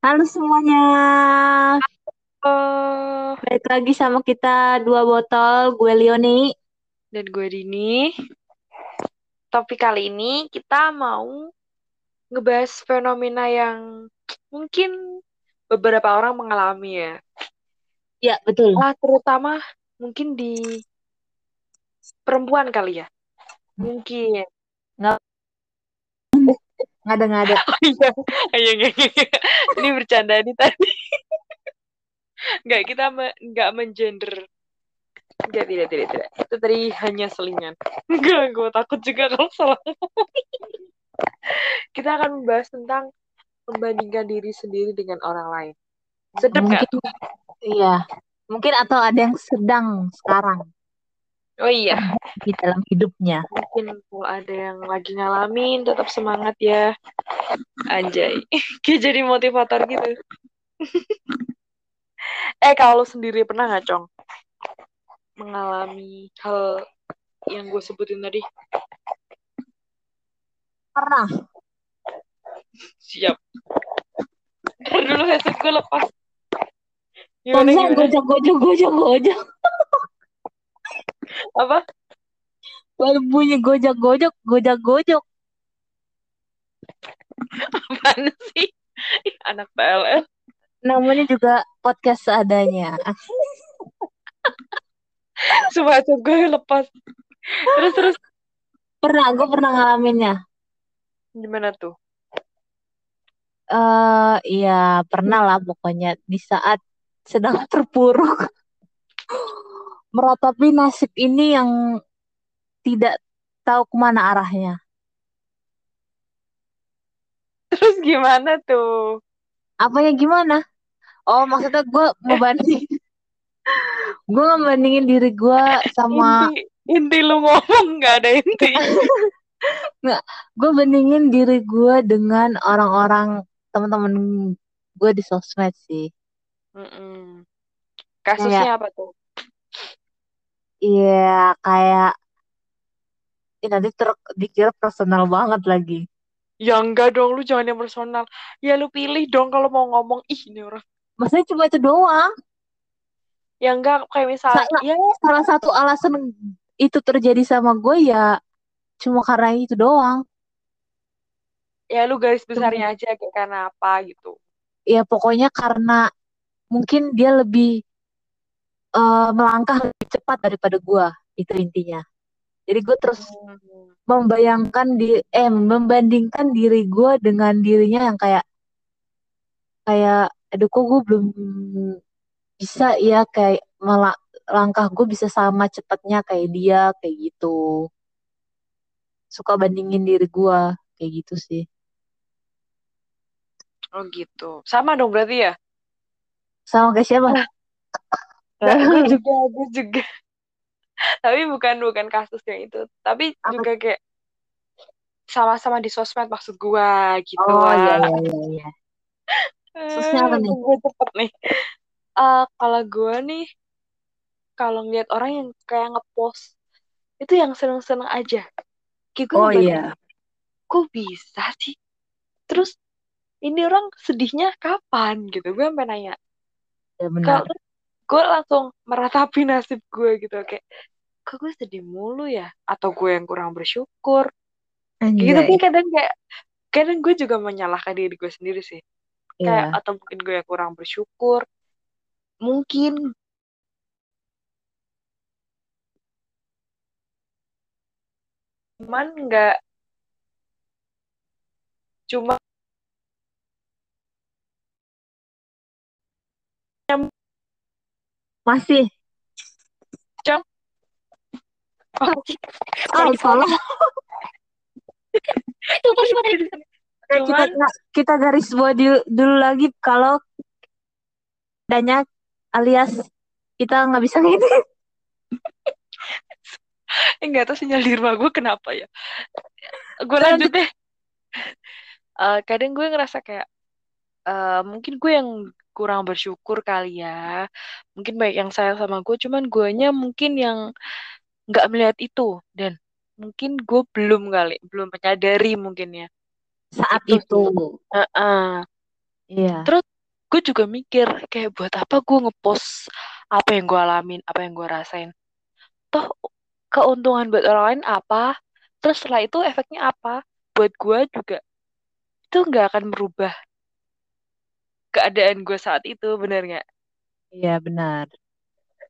Halo semuanya, Oh, balik lagi sama kita dua botol, gue Leoni. dan gue Dini. Topik kali ini kita mau ngebahas fenomena yang mungkin beberapa orang mengalami ya. Ya betul. Ah, terutama mungkin di perempuan kali ya. Mungkin. Nggak ada nggak ada. Oh iya, iya, iya, iya. Ini bercanda nih tadi. Nggak, kita me- nggak menggender. Nggak, tidak, tidak, tidak. Itu tadi hanya selingan. Nggak, gue takut juga kalau salah. kita akan membahas tentang membandingkan diri sendiri dengan orang lain. Sedap nggak Mungkin iya, mungkin atau ada yang sedang sekarang Oh iya, di dalam hidupnya. mungkin kalau ada yang lagi ngalamin, tetap semangat ya. Anjay, kayak jadi motivator gitu. eh, kalau lu sendiri pernah nggak, Cong? Mengalami hal yang gue sebutin tadi? Pernah. Siap. Ntar dulu headset gue lepas. Kalau Gimana, gimana? gojok gojok gojok gojok, Apa? baru bunyi gojok gojok gojok gojok. Apaan sih? Ih, Anak PLN. Namanya juga podcast seadanya. Sumpah gue lepas. Terus, terus. Pernah, gue pernah ngalaminnya. Gimana tuh? Eh, iya pernah lah pokoknya di saat sedang terpuruk meratapi nasib ini yang tidak tahu ke mana arahnya. Terus gimana tuh? Apanya gimana? Oh maksudnya gue ngebanding, gue ngebandingin diri gue sama, Inti, inti lu ngomong nggak ada inti. gue bandingin diri gue dengan orang-orang teman-teman gue di sosmed sih. Mm-mm. Kasusnya apa tuh? Iya kayak, ini nanti ter dikira personal banget lagi. Ya enggak dong, lu jangan yang personal. Ya lu pilih dong kalau mau ngomong, ih ini orang. Maksudnya cuma itu doang. Ya enggak, kayak misalnya, Sa- ya salah satu alasan itu terjadi sama gue ya cuma karena itu doang. ya lu garis besarnya aja kayak karena apa gitu. Ya pokoknya karena mungkin dia lebih eh, melangkah lebih cepat daripada gue itu intinya. Jadi gue terus Hmm. membayangkan di eh membandingkan diri gue dengan dirinya yang kayak kayak aduh kok gue belum bisa ya kayak malah langkah gue bisa sama cepatnya kayak dia kayak gitu. Suka bandingin diri gue kayak gitu sih. Oh gitu. Sama dong berarti ya? Sama kayak siapa? Nah, gue juga, gue juga. Tapi bukan bukan kasus yang itu. Tapi Apa? juga kayak sama-sama di sosmed maksud gue gitu Oh iya iya iya iya. Kasusnya apa nih? Gue cepet nih. Eh, kalau gue nih, kalau ngeliat orang yang kayak ngepost, itu yang seneng-seneng aja. Kayak gue Oh iya. kok bisa sih? Terus, ini orang sedihnya kapan gitu? Gue sampai nanya. Ya benar. Kalau gue langsung meratapi nasib gue gitu. Kayak, kok gue sedih mulu ya? Atau gue yang kurang bersyukur? Gitu Anjay. sih kadang kayak, kadang gue juga menyalahkan diri gue sendiri sih. Kayak, Iya. atau mungkin gue yang kurang bersyukur. Mungkin cuman nggak cuma Masih. Cong. Ah, salah. Cuma Oke, kita kita garis bawah dulu, dulu lagi kalau adanya alias kita nggak bisa gitu. eh, nggak tahu sinyal di rumah gue kenapa ya. Gue Lanjut. deh. Eh, kadang gue ngerasa kayak eh, mungkin gue yang kurang bersyukur kali ya. Mungkin baik yang sayang sama gue, cuman guanya mungkin yang nggak melihat itu dan mungkin gue belum kali, belum menyadari mungkin ya. Saat Itu itu. Heeh. Iya. Terus gue juga mikir kayak buat apa gue ngepost apa yang gue alamin apa yang gue rasain toh keuntungan buat orang lain apa terus setelah itu efeknya apa buat gue juga itu nggak akan merubah keadaan gue saat itu bener nggak Iya benar.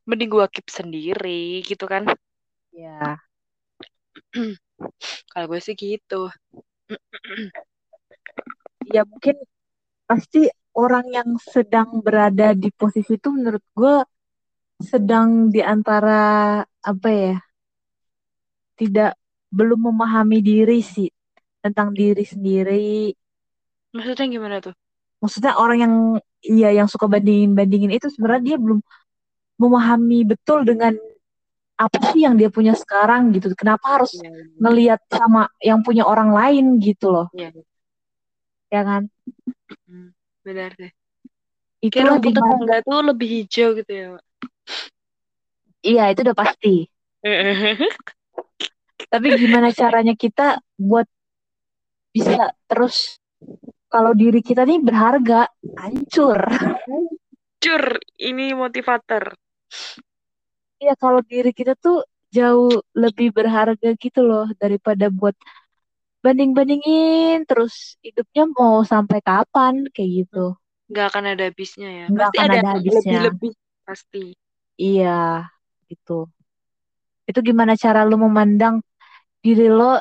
mending gue keep sendiri gitu kan Iya. kalau gue sih gitu Ya mungkin pasti orang yang sedang berada di posisi itu menurut gue sedang di antara apa ya tidak belum memahami diri sih tentang diri sendiri. maksudnya gimana tuh Maksudnya orang yang iya yang suka bandingin bandingin itu sebenarnya dia belum memahami betul dengan apa sih yang dia punya sekarang gitu. Kenapa harus Iya, ngelihat sama yang punya orang lain gitu loh, iya. ya kan? Hmm, benar deh Itulah rumput tetangga tuh lebih hijau gitu ya Mak. iya itu udah pasti. Tapi gimana caranya kita buat bisa terus kalau diri kita nih berharga, hancur. Cur, ini motivator. Iya kalau diri kita tuh jauh lebih berharga gitu loh daripada buat banding-bandingin terus hidupnya mau sampai kapan kayak gitu. Nggak akan ada habisnya ya. Nggak Pasti akan ada ada habisnya. lebih-lebih. Pasti. Iya, gitu. Itu gimana cara lu memandang diri lo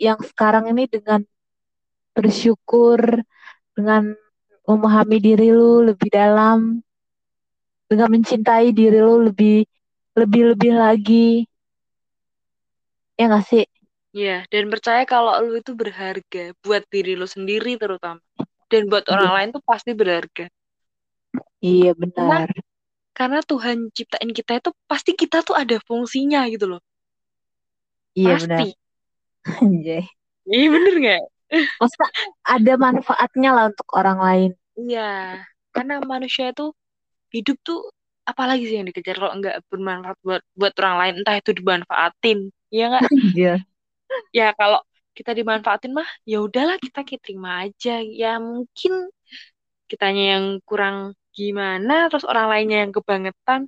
yang sekarang ini dengan bersyukur, dengan memahami diri lu lebih dalam, dengan mencintai diri lu lebih lebih-lebih lagi. Ya nggak sih? Iya, dan percaya kalau lu itu berharga buat diri lu sendiri terutama. Dan buat orang Iya, lain tuh pasti berharga. iya Karena benar. karena Tuhan ciptain kita itu pasti kita tuh ada fungsinya gitu loh. Iya benar. Pasti. Anjay. Iya bener nggak? Maksudnya ada manfaatnya lah untuk orang lain. Iya, karena manusia itu hidup tuh apalagi sih yang dikejar kalau nggak bermanfaat buat buat orang lain entah itu dimanfaatin ya nggak Iya. ya kalau kita dimanfaatin mah ya udahlah kita terima aja ya mungkin kitanya yang kurang gimana terus orang lainnya yang kebangetan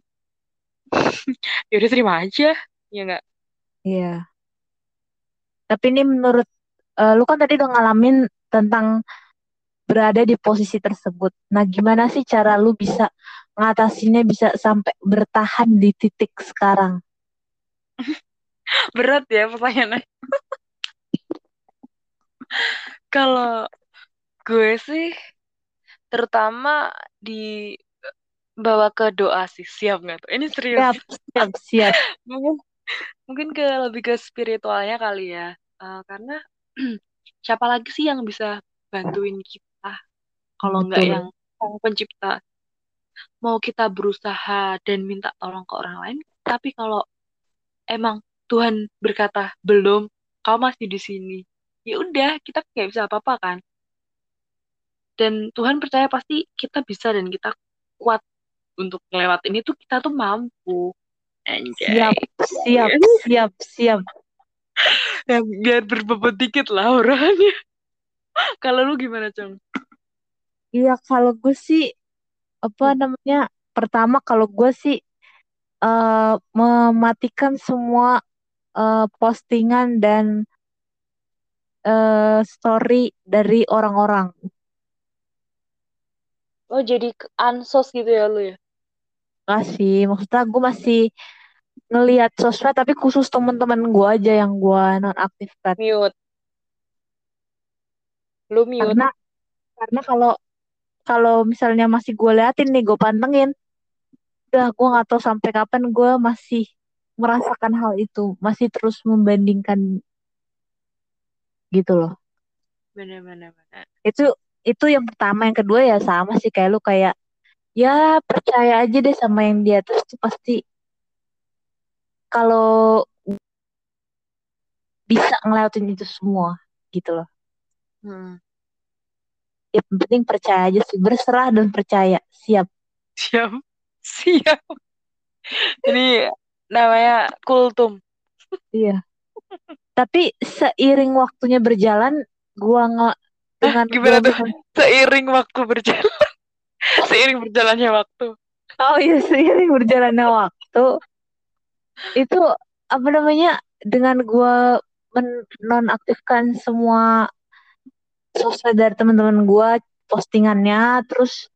ya udah terima aja ya nggak Iya. Tapi ini menurut eh, lu kan tadi udah ngalamin tentang berada di posisi tersebut. Nah, gimana sih cara lu bisa ngatasinnya bisa sampai bertahan di titik sekarang? berat ya pertanyaannya kalau gue sih terutama di bawa ke doa sih siap nggak tuh ini serius Siap, siap, siap. mungkin mungkin ke lebih ke spiritualnya kali ya Eh, karena siapa lagi sih yang bisa bantuin kita? Kalau nggak yang sang pencipta. Mau kita berusaha dan minta tolong ke orang lain tapi kalau emang Tuhan berkata belum kau masih di sini ya udah kita nggak bisa apa-apa kan? Dan Tuhan percaya pasti kita bisa dan kita kuat untuk ngelewatin itu kita tuh mampu. Siap, anjay siap, siap, siap. Ya, biar berbobot dikit lah orangnya kalau lu gimana Cong Iya, kalau gue sih apa Hmm. namanya? Pertama kalau gue sih eh mematikan semua eh, postingan dan eh, story dari orang-orang. oh jadi ansos gitu ya lu ya Enggak sih, maksudnya gue masih ngelihat sosmed tapi khusus teman-teman gue aja yang gue nonaktifkan. mute lu mute Karena karena kalau kalau misalnya masih gue liatin nih, gue pantengin, udah gue nggak tahu sampai kapan gue masih merasakan hal itu, masih terus membandingkan gitu loh. bener-bener bener. Itu itu yang pertama, yang kedua ya sama sih kayak lu kayak ya percaya aja deh sama yang di atas tuh pasti kalau bisa ngelewatin itu semua gitu loh. Hmm. Ya, yang penting percaya aja sih, berserah dan percaya, siap. siap siap ini namanya kultum Iya. Tapi seiring waktunya berjalan, gua nggak dengan gimana tuh seiring waktu berjalan Seiring berjalannya waktu. Oh iya seiring berjalannya waktu itu apa namanya dengan gue menonaktifkan semua sosmed dari teman-teman gue postingannya terus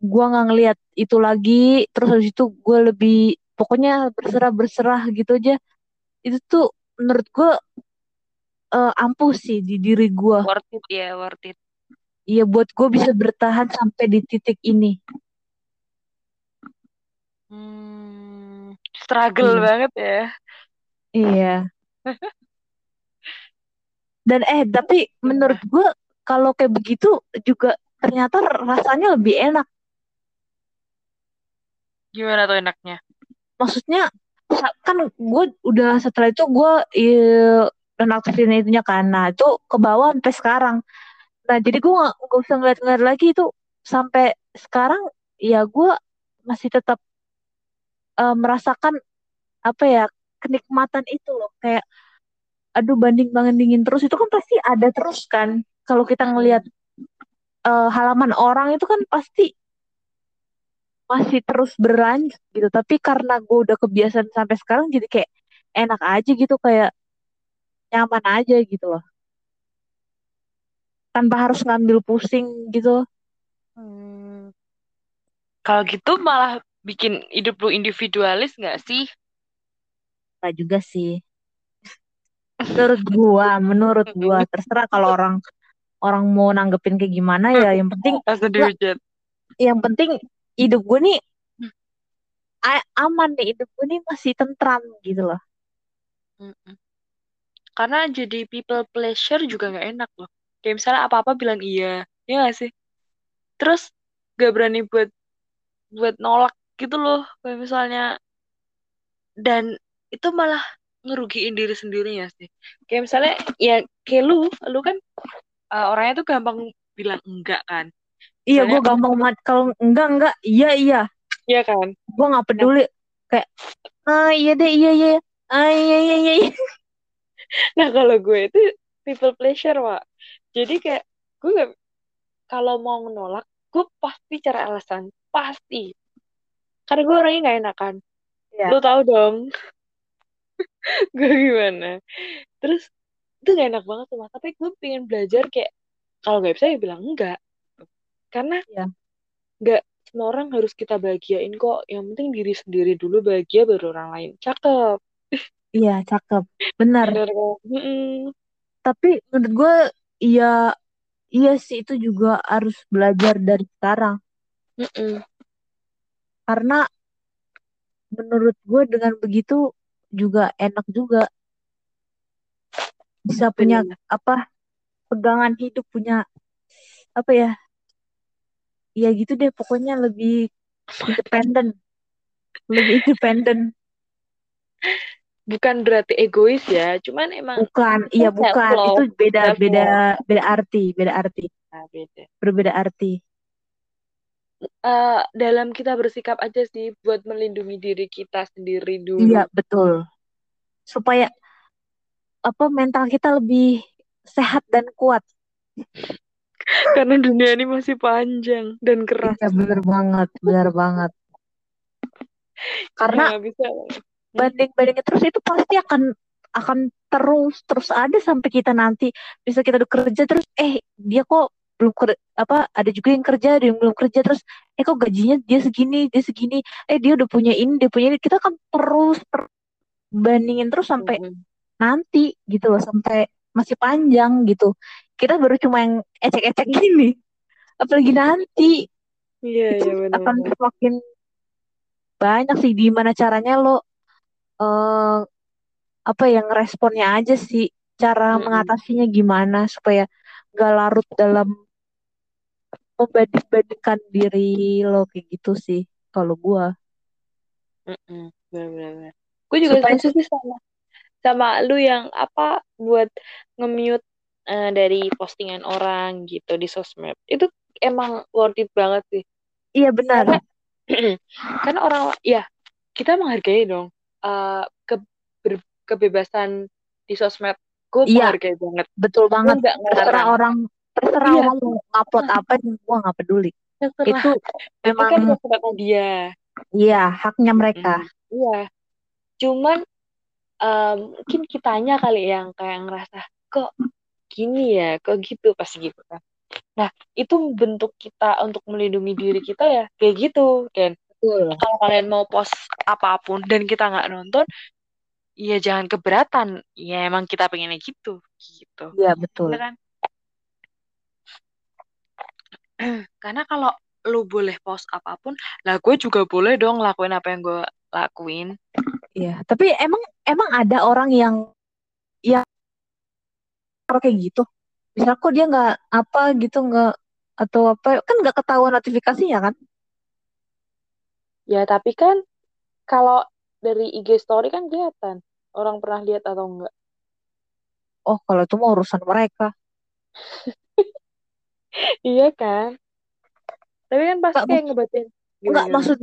gue nggak ngeliat itu lagi terus habis itu gue lebih pokoknya berserah berserah gitu aja. Itu tuh menurut gue uh, ampuh sih di diri gue worth it ya worth it. Iya buat gue bisa bertahan sampai di titik ini. Hmm, struggle iya. banget ya. Iya. Dan eh tapi menurut gue kalau kayak begitu juga ternyata rasanya lebih enak. Gimana tuh enaknya? Maksudnya kan gue udah setelah itu gue dan aktifin itunya kan. Nah itu ke bawah sampai sekarang. Nah jadi gue gak, gak usah ngeliat-ngeliat lagi itu. Sampai sekarang ya gue masih tetap uh, merasakan apa ya kenikmatan itu loh. Kayak aduh banding bandingin terus. Itu kan pasti ada terus kan. Kalau kita ngelihat uh, halaman orang itu kan pasti masih terus berlanjut gitu. Tapi karena gue udah kebiasaan sampai sekarang jadi kayak enak aja gitu kayak nyaman aja gitu loh. Tanpa harus ngambil pusing gitu. Hmm. kalau gitu malah bikin hidup lu individualis nggak sih? Gak juga sih. Menurut gua menurut gua. Terserah kalau orang orang mau nanggepin kayak gimana ya. Yang penting gak, yang penting hidup gue nih aman nih. Hidup gue nih masih tentram gitu loh. Karena jadi people pleasure juga nggak enak loh. Kayak misalnya apa apa bilang iya. Ya gak sih? Terus gak berani buat buat nolak gitu loh kayak misalnya dan itu malah ngerugiin diri sendiri ya sih. Kayak misalnya ya kayak lu lu kan uh, orangnya tuh gampang bilang enggak kan. Iya gue gampang banget kalau enggak enggak iya iya. Iya kan? Gue nggak peduli nah. kayak ah iya deh iya iya ah iya iya iya, iya. nah kalau gue itu people pleasure pak jadi kayak gue kalau mau menolak gue pasti cari alasan pasti karena gue orangnya nggak enakan ya. lu tahu dong. Gue gimana? Terus itu gak enak banget tuh mas. Tapi gue pengen belajar kayak kalau nggak bisa ya bilang enggak. Karena ya. nggak semua orang harus kita bahagiain kok. Yang penting diri sendiri dulu bahagia baru orang lain. Cakep. Iya cakep. Benar, benar mm tapi menurut gue iya iya sih itu juga harus belajar dari sekarang. Mm -mm. Karena menurut gue dengan begitu juga enak juga. Bisa punya apa pegangan hidup punya apa ya ya gitu deh pokoknya lebih independen. Lebih independen. Bukan berarti egois ya cuman emang bukan iya bukan itu beda beda beda arti beda arti. Nah, beda. Berbeda arti uh, dalam kita bersikap aja sih buat melindungi diri kita sendiri dulu iya betul supaya apa mental kita lebih sehat dan kuat karena dunia ini masih panjang dan keras. Iya benar banget, benar banget. Karena bisa banding-bandingnya terus itu pasti akan akan terus terus ada sampai kita nanti bisa kita kerja terus eh dia kok belum kerja apa ada juga yang kerja ada yang belum kerja terus eh kok gajinya dia segini dia segini eh dia udah punya ini dia punya ini kita kan terus ter bandingin terus sampai mm -hmm. nanti gitu loh sampai masih panjang gitu kita baru cuma yang ecek-ecek gini apalagi nanti iya itu iya, akan semakin banyak sih di mana caranya lo uh, apa yang responnya aja sih cara mm -hmm. mengatasinya gimana supaya gak larut dalam membanding-bandingkan diri lo kayak gitu sih kalau gue. Mm -mm, benar-benar. Gue juga supaya... setuju sama sama lu yang apa buat nge-mute uh, dari postingan orang gitu di sosmed. Itu emang worth it banget sih. Iya benar. Karena, karena orang ya kita menghargai dong uh, ke ber, kebebasan di sosmed. Gue iya, menghargai banget. Betul banget. terserah orang terserah iya. mau ngupload apa gue nggak peduli. Terserah. Itu itu memang kan kata dia. Iya haknya mereka. Mm-mm. iya. Cuman em, mungkin kitanya kali yang kayak ngerasa kok gini ya? Kok gitu? Pas gitu kan. Nah itu bentuk kita untuk melindungi diri kita ya kayak gitu kan kalau kalian mau post apa pun dan kita nggak nonton ya jangan keberatan. Ya emang kita pengennya gitu gitu. Iya betul. Bener kan karena kalau lu boleh post apa pun lah gue juga boleh dong lakuin apa yang gue lakuin Iya. Tapi emang emang ada orang yang yang kayak gitu. Misal kok dia nggak apa gitu nggak atau apa kan nggak ketahuan notifikasinya kan? ya tapi kan kalau dari IG story kan kelihatan orang pernah lihat atau enggak Oh kalau itu mau urusan mereka. iya kan tapi kan pasti kayak ngebatin nggak maksud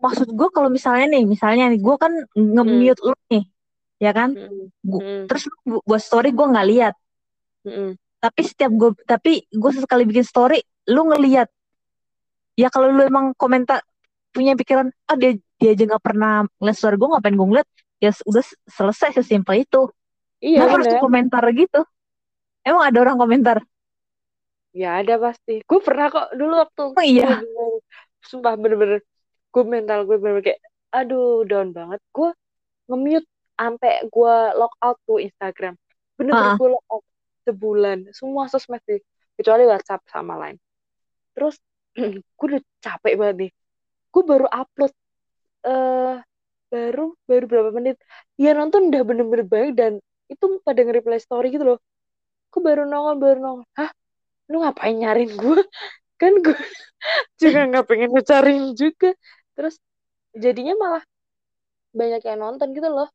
maksud gue kalau misalnya nih misalnya nih gue kan hmm. nge-mute lu nih ya kan Hmm. Gu- Hmm. terus lu bu- buat story gue nggak lihat Hmm. tapi setiap gue tapi gue sesekali bikin story lu ngeliat ya kalau lu emang komentar punya pikiran ah dia dia aja nggak pernah ngeliat story gue ngapain gue ngeliat ya udah selesai sesimpel itu iya nggak harus komentar gitu emang ada orang komentar ya ada pasti. Gue pernah kok dulu waktu oh gue iya bener- sumpah bener-bener. Gue mental gue bener kayak aduh down banget. Gue nge-mute sampai gue log out tuh Instagram. Bener-bener Ah, gue log out sebulan. Semua sosmed sih. Kecuali WhatsApp sama lain terus gue udah capek banget nih. Gue baru upload eh baru baru berapa menit. Ya nonton udah bener-bener baik dan itu pada nge-reply story gitu loh. Gue baru nongol baru nongol. Hah lu ngapain nyariin gue kan gue juga nggak pengen ngecariin juga. Terus jadinya malah banyak yang nonton gitu loh.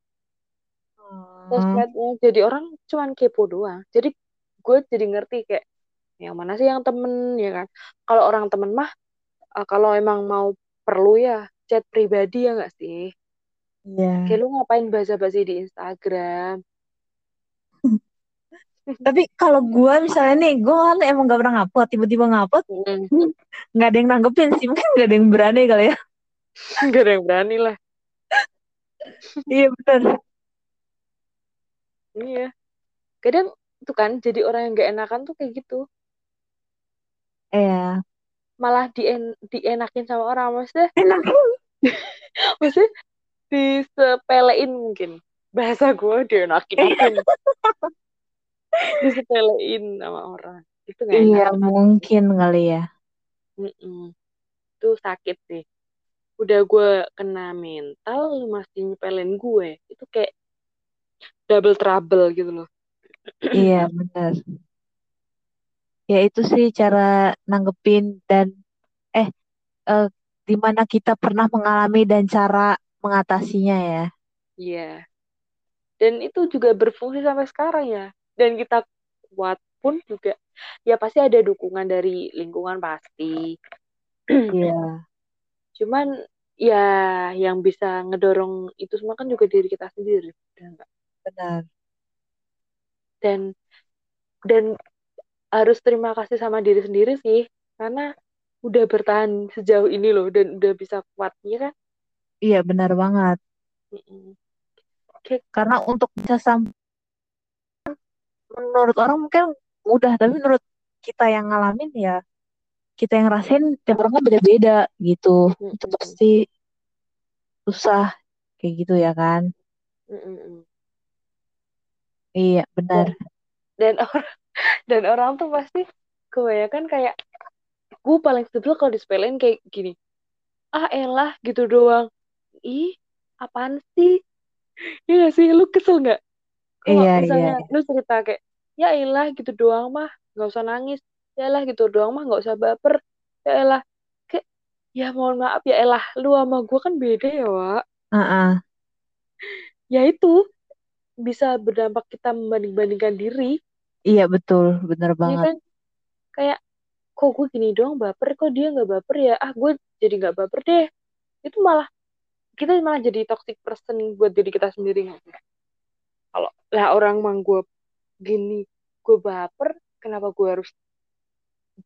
Hmm, sosmednya jadi orang cuman kepo doang. Jadi gue jadi ngerti kayak yang mana sih yang temen? Ya kan. Kalau orang temen mah eh, kalau emang mau perlu ya chat pribadi ya nggak sih? Iya. Kayak lu ngapain basa-basi di Instagram tapi kalau gue misalnya nih gue kan emang gak pernah ngupload tiba-tiba ngupload Hmm, nggak ada yang nanggepin sih mungkin nggak ada yang berani kali ya. Nggak ada yang berani lah. Iya bener. Iya. Kadang tuh kan jadi orang yang gak enakan tuh kayak gitu. Iya. Malah dien dienakin sama orang maksudnya enak. maksudnya disepelein mungkin. Bahasa gue dienakin-akin disepelein sama orang. Itu gak iya enak. mungkin kali ya. Mm-mm. itu sakit sih. Udah gue kena mental lu masih nyepelin gue. Itu kayak double trouble gitu loh. Iya bener. Ya itu sih cara nanggepin dan eh, eh di mana kita pernah mengalami dan cara mengatasinya ya. Iya. Dan itu juga berfungsi sampai sekarang ya dan kita kuat pun juga ya pasti ada dukungan dari lingkungan pasti. Iya. Cuman ya yang bisa ngedorong itu semua kan juga diri kita sendiri benar. Dan dan harus terima kasih sama diri sendiri sih karena udah bertahan sejauh ini loh dan udah bisa kuat ya kan? Iya benar banget. Mm-mm. Kayak karena untuk bisa sampai menurut orang mungkin mudah tapi menurut kita yang ngalamin ya kita yang rasain tiap orang kan beda-beda gitu. Itu mm-mm, pasti susah kayak gitu ya kan? Mm-mm. iya benar. Dan dan orang dan orang tuh pasti kebanyakan kayak gue paling sebel kalau disepelein kayak gini. Ah elah gitu doang. Ih apaan sih? Ya gak sih? Lu kesel nggak? Kalau iya iya. misalnya lu cerita kayak ya elah gitu doang mah nggak usah nangis. Ya elah gitu doang mah nggak usah baper. Ya elah. Kayak ya mohon maaf ya elah lu sama gue kan beda ya Wak. Heeh. ya itu bisa berdampak kita membanding-bandingkan diri. Iya betul. Benar ya banget. kan? Kayak kok gue gini doang baper? Kok dia nggak baper ya? Ah gue jadi nggak baper deh. Itu malah kita malah jadi toxic person buat diri kita sendiri nggak kalau lah orang mang gue gini gue baper kenapa gue harus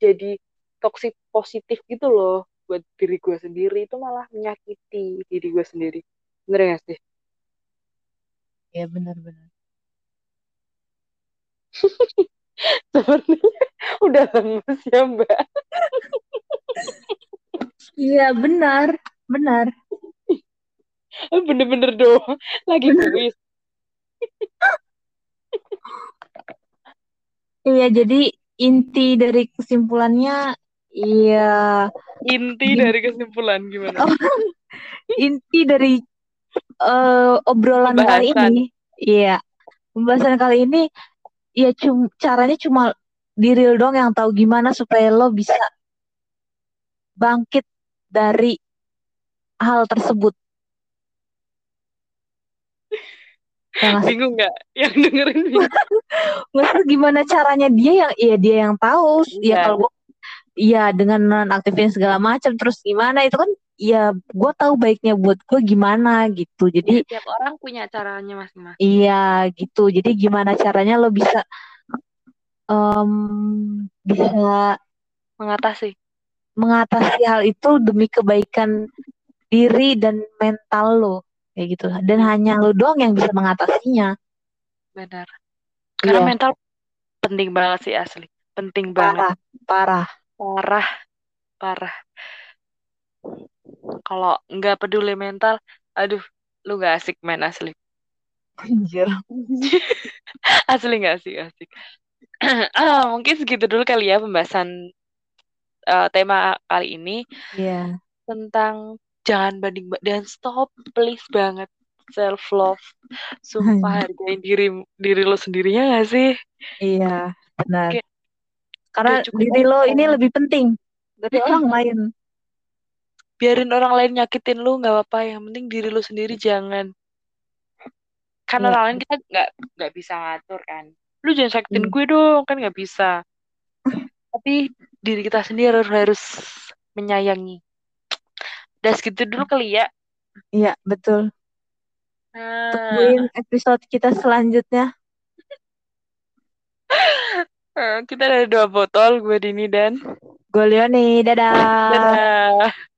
jadi toxic positif gitu loh buat diri gue sendiri. Itu malah menyakiti diri gue sendiri. Bener gak sih? Ya benar-benar sepertinya udah lemes ya mbak. Iya benar benar bener-bener dong lagi kuis iya jadi inti dari kesimpulannya iya. Inti dari kesimpulan gimana? Oh, inti dari eh, obrolan kali Pembahasan. ini. Iya pembahasan kali ini ya cum caranya cuma diri lo doang yang tahu gimana supaya lo bisa bangkit dari hal tersebut ya sih? bingung nggak? Yang dengerin Maksudnya gimana caranya dia yang iya dia yang tahu. Ya Iya. kalau gua iya dengan nonaktifin segala macam terus gimana? Itu kan ya gue tahu baiknya buat gue gimana gitu. Jadi tiap orang punya caranya masing-masing. Iya gitu. Jadi gimana caranya lo bisa em, bisa mengatasi. mengatasi hal itu demi kebaikan diri dan mental lo kayak gitu dan hanya lo doang yang bisa mengatasinya. Benar. Karena Iya. mental penting banget sih asli. Penting banget. Parah parah. Parah parah. Kalau nggak peduli mental aduh lu nggak asik main asli. Anjir. Asli nggak asik asik. Ah, mungkin segitu dulu kali ya pembahasan eh, tema kali ini iya. tentang jangan banding ba- dan stop please banget self love sumpah hargain diri diri lo sendirinya gak sih? Iya benar. Kayak, karena diri lo ini lebih penting. Dari orang lain. Biarin orang lain nyakitin lu nggak apa-apa. Yang penting diri lu sendiri jangan. Karena Iya. orang lain kita nggak nggak bisa ngatur kan. Lu jangan sakitin Iya. gue dong kan nggak bisa. Tapi diri kita sendiri harus, harus menyayangi udah segitu dulu kali ya. Iya betul. Nah, tungguin episode kita selanjutnya. Eh, kita ada dua botol gue Dini dan gue Leoni. Dadah. Dadah